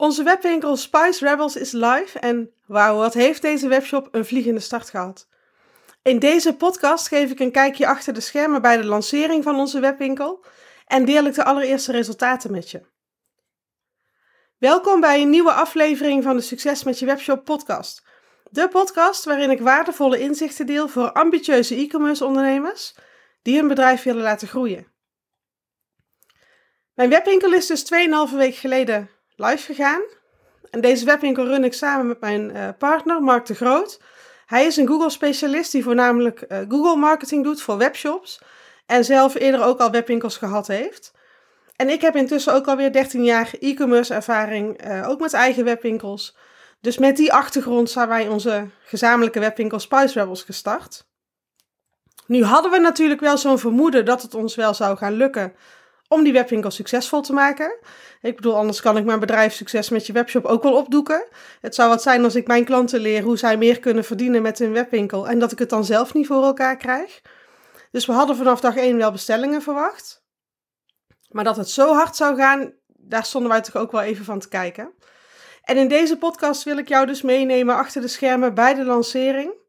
Onze webwinkel Spice Rebels is live en wauw, wat heeft deze webshop een vliegende start gehad. In deze podcast geef ik een kijkje achter de schermen bij de lancering van onze webwinkel en deel ik de allereerste resultaten met je. Welkom bij een nieuwe aflevering van de Succes met je webshop podcast. De podcast waarin ik waardevolle inzichten deel voor ambitieuze e-commerce ondernemers die hun bedrijf willen laten groeien. Mijn webwinkel is dus 2,5 week geleden live gegaan. En deze webwinkel run ik samen met mijn uh, partner Mark de Groot. Hij is een Google-specialist die voornamelijk uh, Google-marketing doet voor webshops. En zelf eerder ook al webwinkels gehad heeft. En ik heb intussen ook alweer 13 jaar e-commerce ervaring, uh, ook met eigen webwinkels. Dus met die achtergrond zijn wij onze gezamenlijke webwinkel Spice Rebels gestart. Nu hadden we natuurlijk wel zo'n vermoeden dat het ons wel zou gaan lukken om die webwinkel succesvol te maken. Ik bedoel, anders kan ik mijn bedrijf succes met je webshop ook wel opdoeken. Het zou wat zijn als ik mijn klanten leer hoe zij meer kunnen verdienen met hun webwinkel en dat ik het dan zelf niet voor elkaar krijg. Dus we hadden vanaf dag 1 wel bestellingen verwacht. Maar dat het zo hard zou gaan, daar stonden wij toch ook wel even van te kijken. En in deze podcast wil ik jou dus meenemen achter de schermen bij de lancering.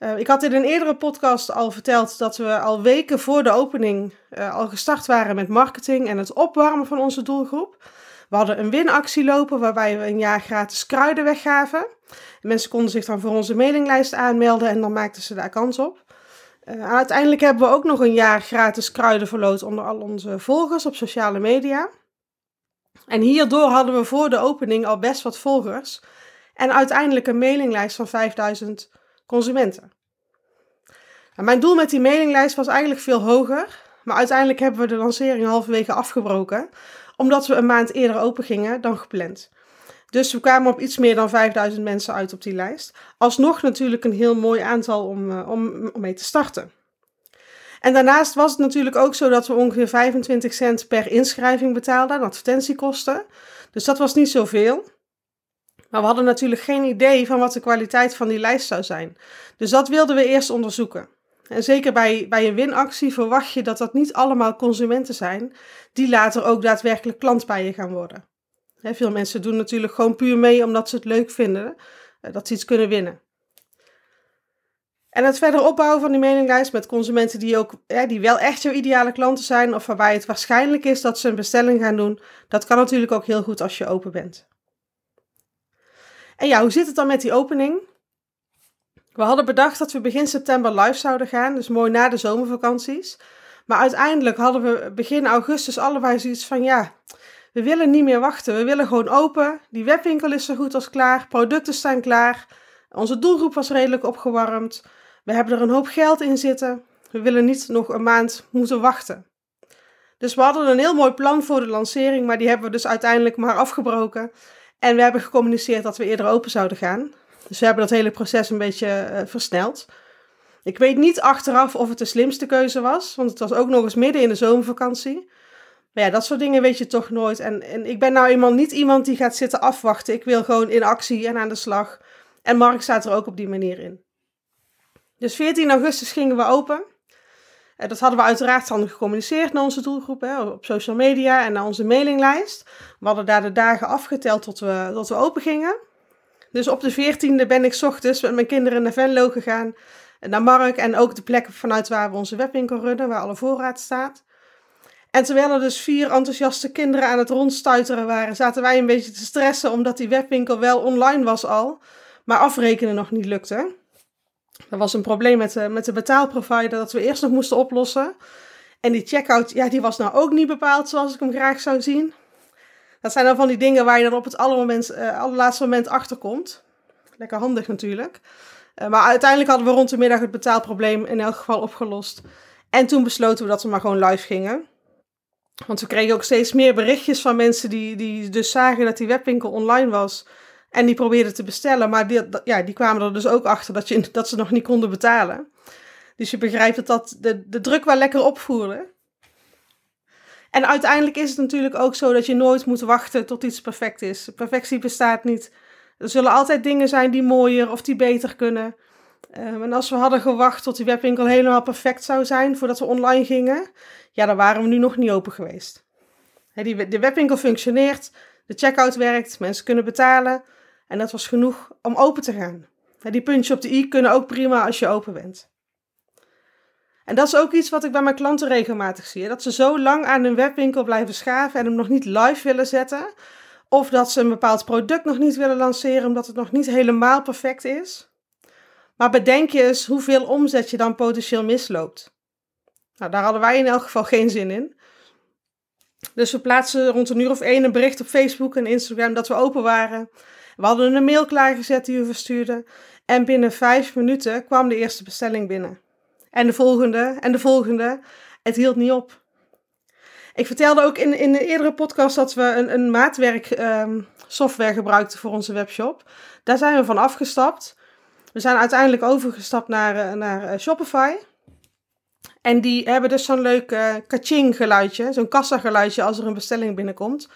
Uh, ik had in een eerdere podcast al verteld dat we al weken voor de opening uh, al gestart waren met marketing en het opwarmen van onze doelgroep. We hadden een winactie lopen waarbij we een jaar gratis kruiden weggaven. Mensen konden zich dan voor onze mailinglijst aanmelden en dan maakten ze daar kans op. Uh, uiteindelijk hebben we ook nog een jaar gratis kruiden verloot onder al onze volgers op sociale media. En hierdoor hadden we voor de opening al best wat volgers en uiteindelijk een mailinglijst van 5000 consumenten. Nou, mijn doel met die mailinglijst was eigenlijk veel hoger, maar uiteindelijk hebben we de lancering halverwege afgebroken, omdat we een maand eerder open gingen dan gepland. Dus we kwamen op iets meer dan 5000 mensen uit op die lijst. Alsnog natuurlijk een heel mooi aantal om, uh, om, om mee te starten. En daarnaast was het natuurlijk ook zo dat we ongeveer 25 cent per inschrijving betaalden aan advertentiekosten. Dus dat was niet zoveel. Maar we hadden natuurlijk geen idee van wat de kwaliteit van die lijst zou zijn. Dus dat wilden we eerst onderzoeken. En zeker bij, bij een winactie verwacht je dat dat niet allemaal consumenten zijn die later ook daadwerkelijk klant bij je gaan worden. veel mensen doen natuurlijk gewoon puur mee omdat ze het leuk vinden eh, dat ze iets kunnen winnen. En het verder opbouwen van die mailinglijst met consumenten die, ook, die wel echt jouw ideale klanten zijn of waarbij het waarschijnlijk is dat ze een bestelling gaan doen, dat kan natuurlijk ook heel goed als je open bent. En ja, hoe zit het dan met die opening? We hadden bedacht dat we begin september live zouden gaan, dus mooi na de zomervakanties. Maar uiteindelijk hadden we begin augustus allebei zoiets van ja, we willen niet meer wachten. We willen gewoon open. Die webwinkel is zo goed als klaar. Producten staan klaar. Onze doelgroep was redelijk opgewarmd. We hebben er een hoop geld in zitten. We willen niet nog een maand moeten wachten. Dus we hadden een heel mooi plan voor de lancering, maar die hebben we dus uiteindelijk maar afgebroken. En we hebben gecommuniceerd dat we eerder open zouden gaan. Dus we hebben dat hele proces een beetje uh, versneld. Ik weet niet achteraf of het de slimste keuze was, want het was ook nog eens midden in de zomervakantie. Maar ja, dat soort dingen weet je toch nooit. En, en ik ben nou eenmaal niet iemand die gaat zitten afwachten. Ik wil gewoon in actie en aan de slag. En Mark staat er ook op die manier in. Dus 14 augustus gingen we open. En dat hadden we uiteraard dan gecommuniceerd naar onze doelgroep, hè, op social media en naar onze mailinglijst. We hadden daar de dagen afgeteld tot we, tot we open gingen. Dus op de 14e ben ik ochtends met mijn kinderen naar Venlo gegaan. Naar Mark en ook de plek vanuit waar we onze webwinkel runnen, waar alle voorraad staat. En terwijl er dus vier enthousiaste kinderen aan het rondstuiteren waren, zaten wij een beetje te stressen omdat die webwinkel wel online was al, maar afrekenen nog niet lukte. Er was een probleem met de, met de betaalprovider dat we eerst nog moesten oplossen. En die checkout, ja, die was nou ook niet bepaald zoals ik hem graag zou zien. Dat zijn dan van die dingen waar je dan op het uh, allerlaatste moment achterkomt. Lekker handig natuurlijk. Uh, maar uiteindelijk hadden we rond de middag het betaalprobleem in elk geval opgelost. En toen besloten we dat we maar gewoon live gingen. Want we kregen ook steeds meer berichtjes van mensen die, die dus zagen dat die webwinkel online was. En die probeerden te bestellen, maar die, ja, die kwamen er dus ook achter dat, je, dat ze nog niet konden betalen. Dus je begrijpt dat dat de, de druk wel lekker opvoerde. En uiteindelijk is het natuurlijk ook zo dat je nooit moet wachten tot iets perfect is. Perfectie bestaat niet. Er zullen altijd dingen zijn die mooier of die beter kunnen. Um, en als we hadden gewacht tot die webwinkel helemaal perfect zou zijn voordat we online gingen, ja, dan waren we nu nog niet open geweest. die, de webwinkel functioneert, De checkout werkt, mensen kunnen betalen en dat was genoeg om open te gaan. Die puntjes op de i kunnen ook prima als je open bent. En dat is ook iets wat ik bij mijn klanten regelmatig zie. Dat ze zo lang aan hun webwinkel blijven schaven en hem nog niet live willen zetten. Of dat ze een bepaald product nog niet willen lanceren omdat het nog niet helemaal perfect is. Maar bedenk je eens hoeveel omzet je dan potentieel misloopt. Nou, daar hadden wij in elk geval geen zin in. Dus we plaatsen rond een uur of één een bericht op Facebook en Instagram dat we open waren. We hadden een mail klaargezet die we verstuurden. En binnen vijf minuten kwam de eerste bestelling binnen. En de volgende en de volgende. Het hield niet op. Ik vertelde ook in, in een eerdere podcast dat we een, een maatwerk um, software gebruikten voor onze webshop. Daar zijn we van afgestapt. We zijn uiteindelijk overgestapt naar, eh, naar eh, Shopify. En die hebben dus zo'n leuk uh, kaching geluidje, zo'n kassa geluidje als er een bestelling binnenkomt.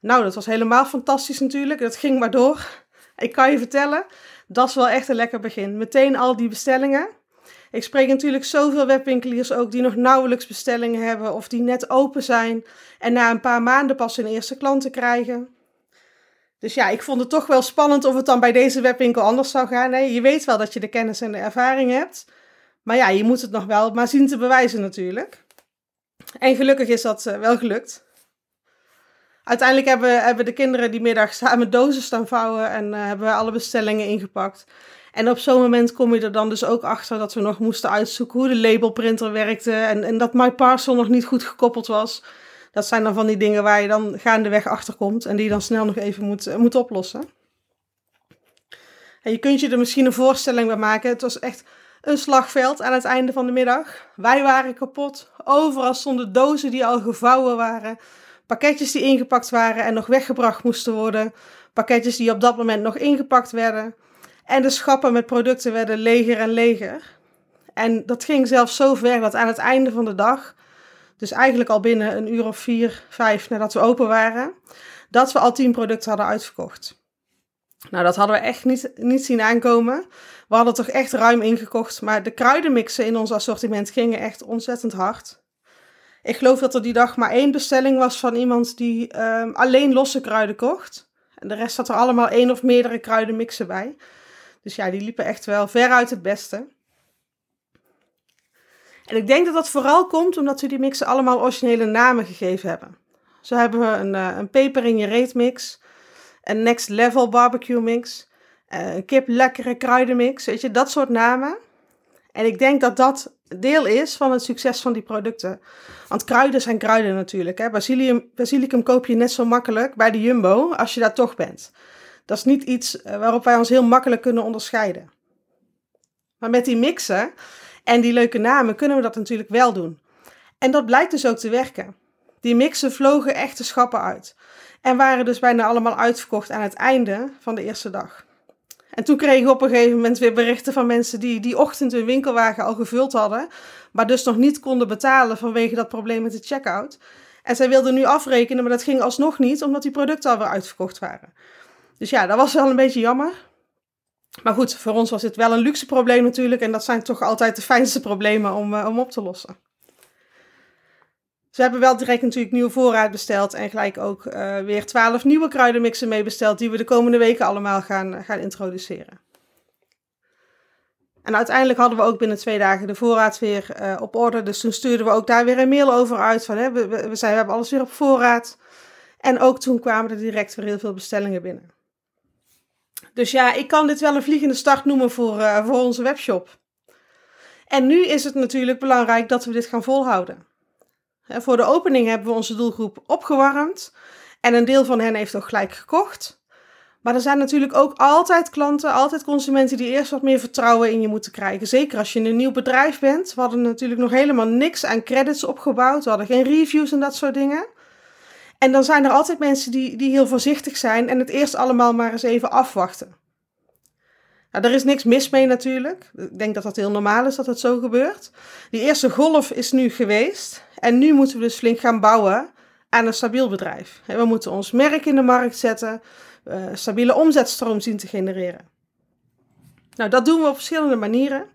Nou, dat was helemaal fantastisch natuurlijk. Dat ging maar door. Ik kan je vertellen, dat is wel echt een lekker begin. Meteen al die bestellingen. Ik spreek natuurlijk zoveel webwinkeliers ook die nog nauwelijks bestellingen hebben of die net open zijn en na een paar maanden pas hun eerste klanten krijgen. Dus ja, ik vond het toch wel spannend of het dan bij deze webwinkel anders zou gaan. Nee, je weet wel dat je de kennis en de ervaring hebt. Maar ja, je moet het nog wel maar zien te bewijzen natuurlijk. En gelukkig is dat eh, wel gelukt. Uiteindelijk hebben, hebben de kinderen die middag samen dozen staan vouwen en uh, hebben we alle bestellingen ingepakt. En op zo'n moment kom je er dan dus ook achter dat we nog moesten uitzoeken hoe de labelprinter werkte en, en dat My Parcel nog niet goed gekoppeld was. Dat zijn dan van die dingen waar je dan gaandeweg achter komt en die je dan snel nog even moet, eh, moet oplossen. En je kunt je er misschien een voorstelling bij maken. Het was echt een slagveld aan het einde van de middag. Wij waren kapot. Overal stonden dozen die al gevouwen waren. Pakketjes die ingepakt waren en nog weggebracht moesten worden. Pakketjes die op dat moment nog ingepakt werden. En de schappen met producten werden leger en leger. En dat ging zelfs zo ver dat aan het einde van de dag, dus eigenlijk al binnen een uur of vier, vijf nadat we open waren, dat we al tien producten hadden uitverkocht. Nou, dat hadden we echt niet, niet zien aankomen. We hadden toch echt ruim ingekocht, maar de kruidenmixen in ons assortiment gingen echt ontzettend hard. Ik geloof dat er die dag maar één bestelling was van iemand die um, alleen losse kruiden kocht. En de rest had er allemaal één of meerdere kruidenmixen bij. Dus ja, die liepen echt wel veruit het beste. En ik denk dat dat vooral komt omdat we die mixen allemaal originele namen gegeven hebben. Zo hebben we een, uh, een peper in je reet mix, een next level barbecue mix, uh, een kip lekkere kruidenmix, weet je, dat soort namen. En ik denk dat dat deel is van het succes van die producten. Want kruiden zijn kruiden natuurlijk. Hè? Basilicum, koop je net zo makkelijk bij de Jumbo als je daar toch bent. Dat is niet iets eh, waarop wij ons heel makkelijk kunnen onderscheiden. Maar met die mixen en die leuke namen kunnen we dat natuurlijk wel doen. En dat blijkt dus ook te werken. Die mixen vlogen echt de schappen uit. En waren dus bijna allemaal uitverkocht aan het einde van de eerste dag. En toen kregen we op een gegeven moment weer berichten van mensen die die ochtend hun winkelwagen al gevuld hadden, maar dus nog niet konden betalen vanwege dat probleem met de checkout. En zij wilden nu afrekenen, maar dat ging alsnog niet, omdat die producten alweer uitverkocht waren. Dus ja, dat was wel een beetje jammer. Maar goed, voor ons was dit wel een luxe probleem natuurlijk. En dat zijn toch altijd de fijnste problemen om, uh, om op te lossen. Ze hebben wel direct natuurlijk nieuwe voorraad besteld. En gelijk ook uh, weer 12 nieuwe kruidenmixen mee besteld. Die we de komende weken allemaal gaan, gaan introduceren. En uiteindelijk hadden we ook binnen twee dagen de voorraad weer uh, op orde. Dus toen stuurden we ook daar weer een mail over uit. Van, hè, we, we, zijn, we hebben alles weer op voorraad. En ook toen kwamen er direct weer heel veel bestellingen binnen. Dus ja, ik kan dit wel een vliegende start noemen voor, voor onze webshop. En nu is het natuurlijk belangrijk dat we dit gaan volhouden. Voor de opening hebben we onze doelgroep opgewarmd. En een deel van hen heeft ook gelijk gekocht. Maar er zijn natuurlijk ook altijd klanten, altijd consumenten die eerst wat meer vertrouwen in je moeten krijgen. Zeker als je een nieuw bedrijf bent. We hadden natuurlijk nog helemaal niks aan credits opgebouwd. We hadden geen reviews en dat soort dingen. En dan zijn er altijd mensen die, die heel voorzichtig zijn en het eerst allemaal maar eens even afwachten. Nou, er is niks mis mee natuurlijk. Ik denk dat dat heel normaal is dat het zo gebeurt. Die eerste golf is nu geweest. En nu moeten we dus flink gaan bouwen aan een stabiel bedrijf. We moeten ons merk in de markt zetten, uh, stabiele omzetstroom zien te genereren. Nou, dat doen we op verschillende manieren.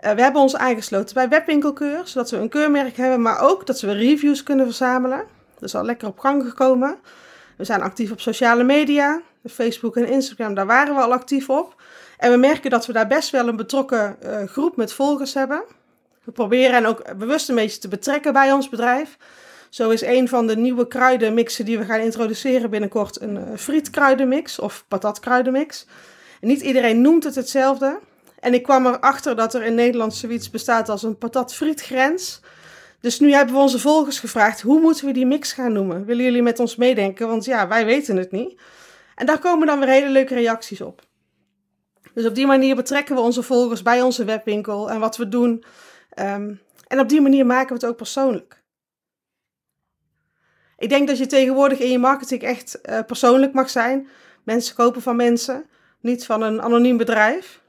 Uh, we hebben ons aangesloten bij Webwinkelkeur, zodat we een keurmerk hebben, maar ook dat we reviews kunnen verzamelen. Dat is al lekker op gang gekomen. We zijn actief op sociale media, Facebook en Instagram, daar waren we al actief op. En we merken dat we daar best wel een betrokken uh, groep met volgers hebben. We proberen hen ook bewust een beetje te betrekken bij ons bedrijf. Zo is een van de nieuwe kruidenmixen die we gaan introduceren binnenkort een uh, frietkruidenmix of patatkruidenmix. En niet iedereen noemt het hetzelfde. En ik kwam erachter dat er in Nederland zoiets bestaat als een patat-frietgrens. Dus nu hebben we onze volgers gevraagd, hoe moeten we die mix gaan noemen? Willen jullie met ons meedenken? Want ja, wij weten het niet. En daar komen dan weer hele leuke reacties op. Dus op die manier betrekken we onze volgers bij onze webwinkel en wat we doen. Um, en op die manier maken we het ook persoonlijk. Ik denk dat je tegenwoordig in je marketing echt uh, persoonlijk mag zijn. Mensen kopen van mensen, niet van een anoniem bedrijf.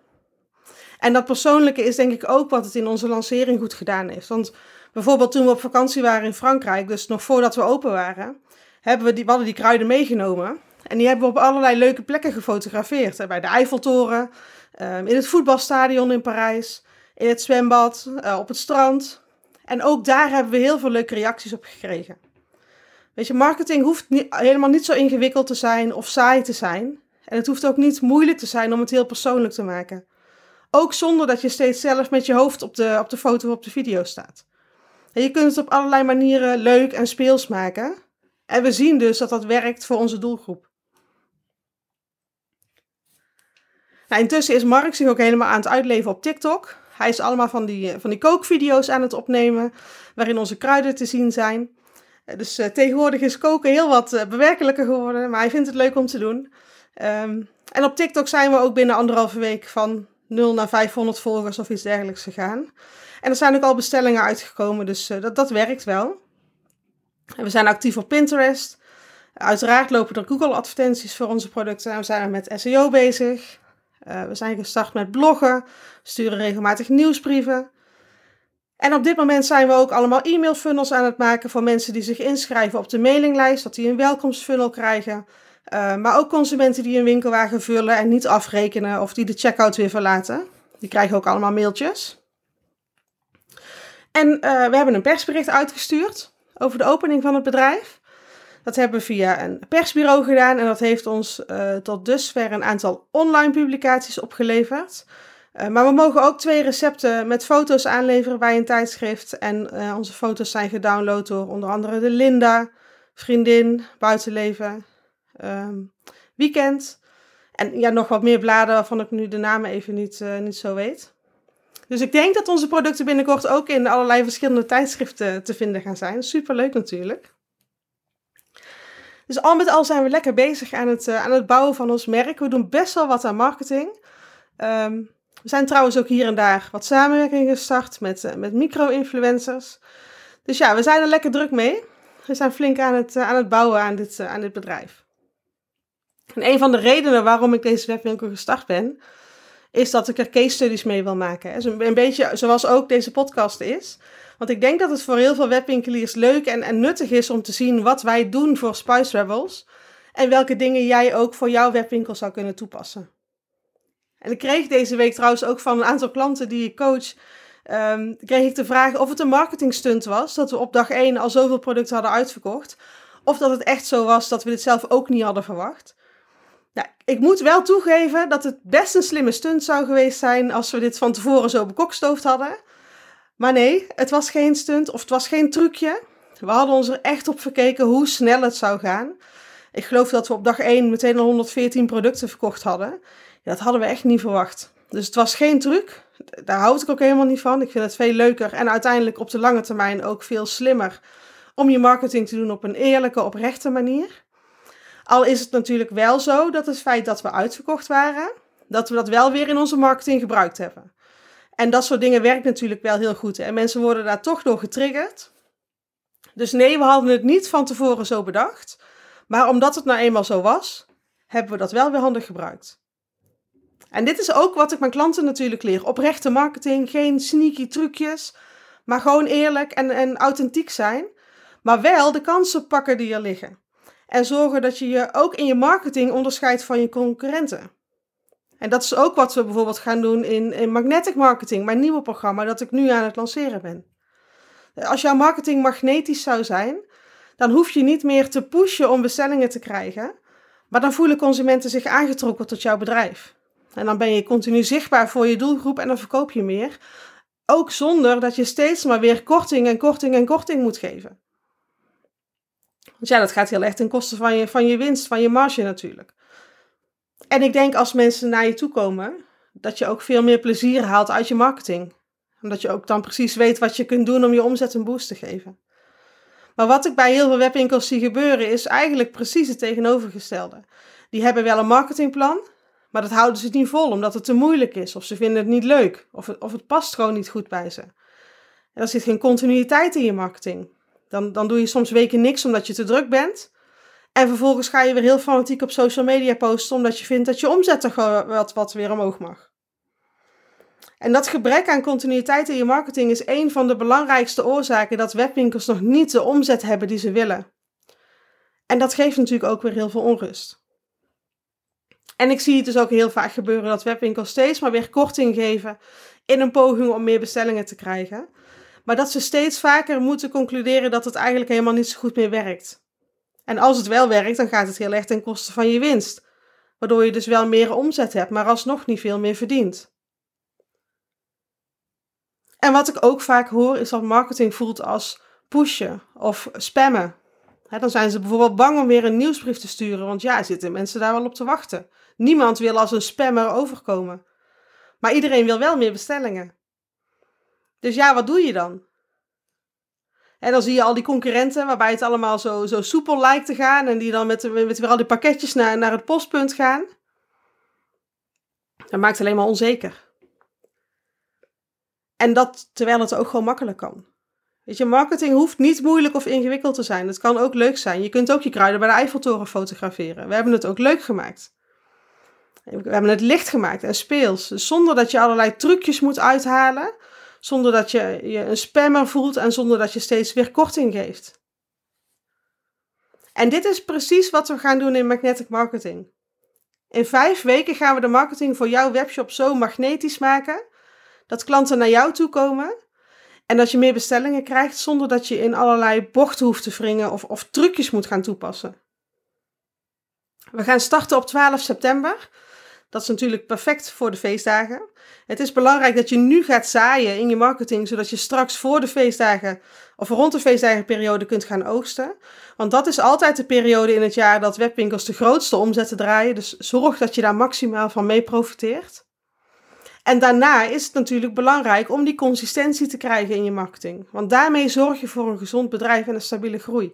En dat persoonlijke is denk ik ook wat het in onze lancering goed gedaan heeft. Want bijvoorbeeld toen we op vakantie waren in Frankrijk, dus nog voordat we open waren, hebben we die, hadden die kruiden meegenomen. En die hebben we op allerlei leuke plekken gefotografeerd. Bij de Eiffeltoren, ehm, in het voetbalstadion in Parijs, in het zwembad, eh, op het strand. En ook daar hebben we heel veel leuke reacties op gekregen. Weet je, marketing hoeft helemaal niet zo ingewikkeld te zijn of saai te zijn. En het hoeft ook niet moeilijk te zijn om het heel persoonlijk te maken. Ook zonder dat je steeds zelf met je hoofd op de, op de foto of op de video staat. En je kunt het op allerlei manieren leuk en speels maken. En we zien dus dat dat werkt voor onze doelgroep. Nou, intussen is Mark zich ook helemaal aan het uitleven op TikTok. Hij is allemaal van die, van die kookvideo's aan het opnemen, waarin onze kruiden te zien zijn. Eh, dus uh, tegenwoordig is koken heel wat uh, bewerkelijker geworden, maar hij vindt het leuk om te doen. Um, en op TikTok zijn we ook binnen anderhalve week van 0 naar 500 volgers of iets dergelijks gegaan. En er zijn ook al bestellingen uitgekomen, dus dat, dat werkt wel. En we zijn actief op Pinterest. Uiteraard lopen er Google-advertenties voor onze producten en we zijn met SEO bezig. Uh, we zijn gestart met bloggen, sturen regelmatig nieuwsbrieven. En op dit moment zijn we ook allemaal e-mail funnels aan het maken voor mensen die zich inschrijven op de mailinglijst, dat die een welkomstfunnel krijgen. Uh, maar ook consumenten die een winkelwagen vullen en niet afrekenen of die de checkout weer verlaten. Die krijgen ook allemaal mailtjes. En uh, we hebben een persbericht uitgestuurd over de opening van het bedrijf. Dat hebben we via een persbureau gedaan en dat heeft ons uh, tot dusver een aantal online publicaties opgeleverd. Uh, maar we mogen ook twee recepten met foto's aanleveren bij een tijdschrift. En uh, onze foto's zijn gedownload door onder andere de Linda, Vriendin, Buitenleven, um, Weekend. En ja, nog wat meer bladen waarvan ik nu de namen even niet, niet zo weet. Dus ik denk dat onze producten binnenkort ook in allerlei verschillende tijdschriften te vinden gaan zijn. Superleuk natuurlijk. Dus al met al zijn we lekker bezig aan het, uh, aan het bouwen van ons merk. We doen best wel wat aan marketing. Um, we zijn trouwens ook hier en daar wat samenwerkingen gestart met, uh, met micro-influencers. Dus ja, we zijn er lekker druk mee. We zijn flink aan het, uh, aan het bouwen aan dit, aan dit bedrijf. En een van de redenen waarom ik deze webwinkel gestart ben, is dat ik er case studies mee wil maken. Een beetje zoals ook deze podcast is. Want ik denk dat het voor heel veel webwinkeliers leuk en, en nuttig is om te zien wat wij doen voor Spice Rebels. En welke dingen jij ook voor jouw webwinkel zou kunnen toepassen. En ik kreeg deze week trouwens ook van een aantal klanten die ik coach. Um, kreeg ik de vraag of het een marketingstunt was. Dat we op dag 1 al zoveel producten hadden uitverkocht. Of dat het echt zo was dat we dit zelf ook niet hadden verwacht. Nou, ik moet wel toegeven dat het best een slimme stunt zou geweest zijn als we dit van tevoren zo bekokstoofd hadden. Maar nee, het was geen stunt of het was geen trucje. We hadden ons er echt op verkeken hoe snel het zou gaan. Ik geloof dat we op dag 1 meteen al 114 producten verkocht hadden. Dat hadden we echt niet verwacht. Dus het was geen truc. Daar houd ik ook helemaal niet van. Ik vind het veel leuker en uiteindelijk op de lange termijn ook veel slimmer om je marketing te doen op een eerlijke, oprechte manier. Al is het natuurlijk wel zo dat het feit dat we uitverkocht waren, dat we dat wel weer in onze marketing gebruikt hebben. En dat soort dingen werkt natuurlijk wel heel goed. En mensen worden daar toch door getriggerd. Dus nee, we hadden het niet van tevoren zo bedacht. Maar omdat het nou eenmaal zo was, hebben we dat wel weer handig gebruikt. En dit is ook wat ik mijn klanten natuurlijk leer. Oprechte marketing, geen sneaky trucjes, maar gewoon eerlijk en, en authentiek zijn. Maar wel de kansen pakken die er liggen. En zorgen dat je je ook in je marketing onderscheidt van je concurrenten. En dat is ook wat we bijvoorbeeld gaan doen in, in magnetic marketing, mijn nieuwe programma dat ik nu aan het lanceren ben. Als jouw marketing magnetisch zou zijn, dan hoef je niet meer te pushen om bestellingen te krijgen, maar dan voelen consumenten zich aangetrokken tot jouw bedrijf. En dan ben je continu zichtbaar voor je doelgroep en dan verkoop je meer. Ook zonder dat je steeds maar weer korting en korting en korting moet geven. Want ja, dat gaat heel echt ten koste van je, van je winst, van je marge natuurlijk. En ik denk als mensen naar je toe komen, dat je ook veel meer plezier haalt uit je marketing. Omdat je ook dan precies weet wat je kunt doen om je omzet een boost te geven. Maar wat ik bij heel veel webwinkels zie gebeuren, is eigenlijk precies het tegenovergestelde. Die hebben wel een marketingplan, maar dat houden ze niet vol omdat het te moeilijk is. Of ze vinden het niet leuk. Of het, of het past gewoon niet goed bij ze. Er zit geen continuïteit in je marketing. Dan, dan doe je soms weken niks omdat je te druk bent. En vervolgens ga je weer heel fanatiek op social media posten omdat je vindt dat je omzet toch wat, wat weer omhoog mag. En dat gebrek aan continuïteit in je marketing is een van de belangrijkste oorzaken dat webwinkels nog niet de omzet hebben die ze willen. En dat geeft natuurlijk ook weer heel veel onrust. En ik zie het dus ook heel vaak gebeuren dat webwinkels steeds maar weer korting geven in een poging om meer bestellingen te krijgen. Maar dat ze steeds vaker moeten concluderen dat het eigenlijk helemaal niet zo goed meer werkt. En als het wel werkt, dan gaat het heel erg ten koste van je winst. Waardoor je dus wel meer omzet hebt, maar alsnog niet veel meer verdient. En wat ik ook vaak hoor, is dat marketing voelt als pushen of spammen. dan zijn ze bijvoorbeeld bang om weer een nieuwsbrief te sturen, want ja, zitten mensen daar wel op te wachten. Niemand wil als een spammer overkomen. Maar iedereen wil wel meer bestellingen. Dus ja, wat doe je dan? En dan zie je al die concurrenten waarbij het allemaal zo, zo soepel lijkt te gaan en die dan met, met weer al die pakketjes naar, naar het postpunt gaan. Dat maakt alleen maar onzeker. En dat terwijl het ook gewoon makkelijk kan. Weet je, marketing hoeft niet moeilijk of ingewikkeld te zijn. Het kan ook leuk zijn. Je kunt ook je kruiden bij de Eiffeltoren fotograferen. We hebben het ook leuk gemaakt. We hebben het licht gemaakt en speels. Zonder dat je allerlei trucjes moet uithalen. Zonder dat je je een spammer voelt en zonder dat je steeds weer korting geeft. En dit is precies wat we gaan doen in Magnetic Marketing. In vijf weken gaan we de marketing voor jouw webshop zo magnetisch maken dat klanten naar jou toe komen en dat je meer bestellingen krijgt zonder dat je in allerlei bochten hoeft te wringen of, of trucjes moet gaan toepassen. We gaan starten op 12 september. Dat is natuurlijk perfect voor de feestdagen. Het is belangrijk dat je nu gaat zaaien in je marketing, zodat je straks voor de feestdagen of rond de feestdagenperiode kunt gaan oogsten. Want dat is altijd de periode in het jaar dat webwinkels de grootste omzetten draaien. Dus zorg dat je daar maximaal van mee profiteert. En daarna is het natuurlijk belangrijk om die consistentie te krijgen in je marketing. Want daarmee zorg je voor een gezond bedrijf en een stabiele groei.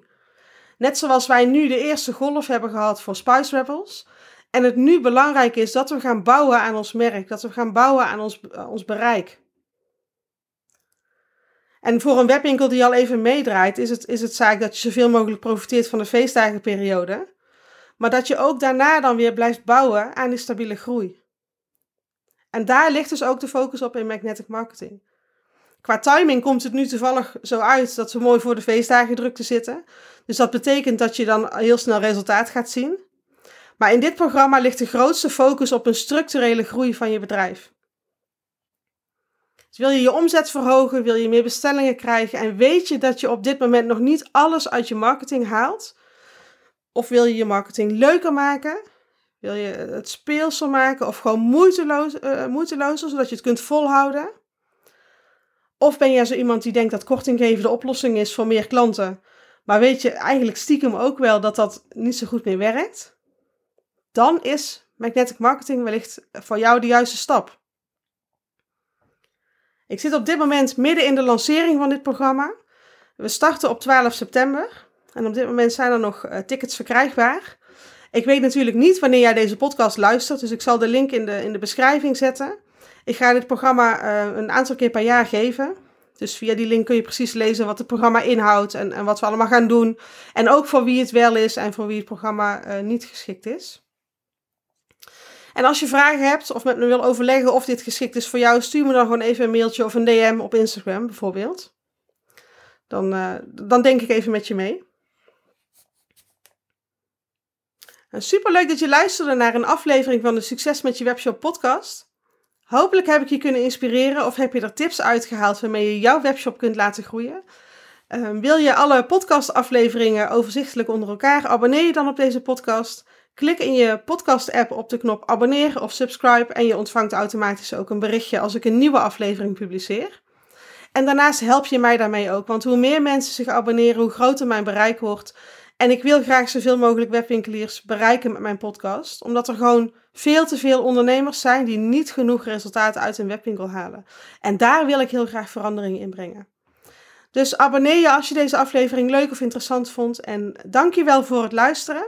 Net zoals wij nu de eerste golf hebben gehad voor Spice Rebels. En het nu belangrijk is dat we gaan bouwen aan ons merk, dat we gaan bouwen aan ons, uh, ons bereik. En voor een webwinkel die al even meedraait, is het, is het zaak dat je zoveel mogelijk profiteert van de feestdagenperiode. Maar dat je ook daarna dan weer blijft bouwen aan die stabiele groei. En daar ligt dus ook de focus op in magnetic marketing. Qua timing komt het nu toevallig zo uit dat we mooi voor de feestdagen druk te zitten. Dus dat betekent dat je dan heel snel resultaat gaat zien. Maar in dit programma ligt de grootste focus op een structurele groei van je bedrijf. Dus wil je je omzet verhogen, wil je meer bestellingen krijgen en weet je dat je op dit moment nog niet alles uit je marketing haalt? Of wil je je marketing leuker maken? Wil je het speelsel maken of gewoon moeiteloos, uh, moeitelozer, zodat je het kunt volhouden? Of ben jij zo iemand die denkt dat korting geven de oplossing is voor meer klanten, maar weet je eigenlijk stiekem ook wel dat dat niet zo goed meer werkt? Dan is magnetic marketing wellicht voor jou de juiste stap. Ik zit op dit moment midden in de lancering van dit programma. We starten op 12 september en op dit moment zijn er nog uh, tickets verkrijgbaar. Ik weet natuurlijk niet wanneer jij deze podcast luistert, dus ik zal de link in de, in de beschrijving zetten. Ik ga dit programma uh, een aantal keer per jaar geven. Dus via die link kun je precies lezen wat het programma inhoudt en, en wat we allemaal gaan doen. En ook voor wie het wel is en voor wie het programma uh, niet geschikt is. En als je vragen hebt of met me wil overleggen of dit geschikt is voor jou, stuur me dan gewoon even een mailtje of een DM op Instagram bijvoorbeeld. Dan, uh, dan denk ik even met je mee. Super leuk dat je luisterde naar een aflevering van de Succes met je webshop podcast. Hopelijk heb ik je kunnen inspireren of heb je er tips uitgehaald waarmee je jouw webshop kunt laten groeien. Ehm, wil je alle podcastafleveringen overzichtelijk onder elkaar? Abonneer je dan op deze podcast. Klik in je podcast-app op de knop abonneren of subscribe en je ontvangt automatisch ook een berichtje als ik een nieuwe aflevering publiceer. En daarnaast help je mij daarmee ook, want hoe meer mensen zich abonneren, hoe groter mijn bereik wordt. En ik wil graag zoveel mogelijk webwinkeliers bereiken met mijn podcast, omdat er gewoon veel te veel ondernemers zijn die niet genoeg resultaten uit hun webwinkel halen. En daar wil ik heel graag verandering in brengen. Dus abonneer je als je deze aflevering leuk of interessant vond. En dank je wel voor het luisteren.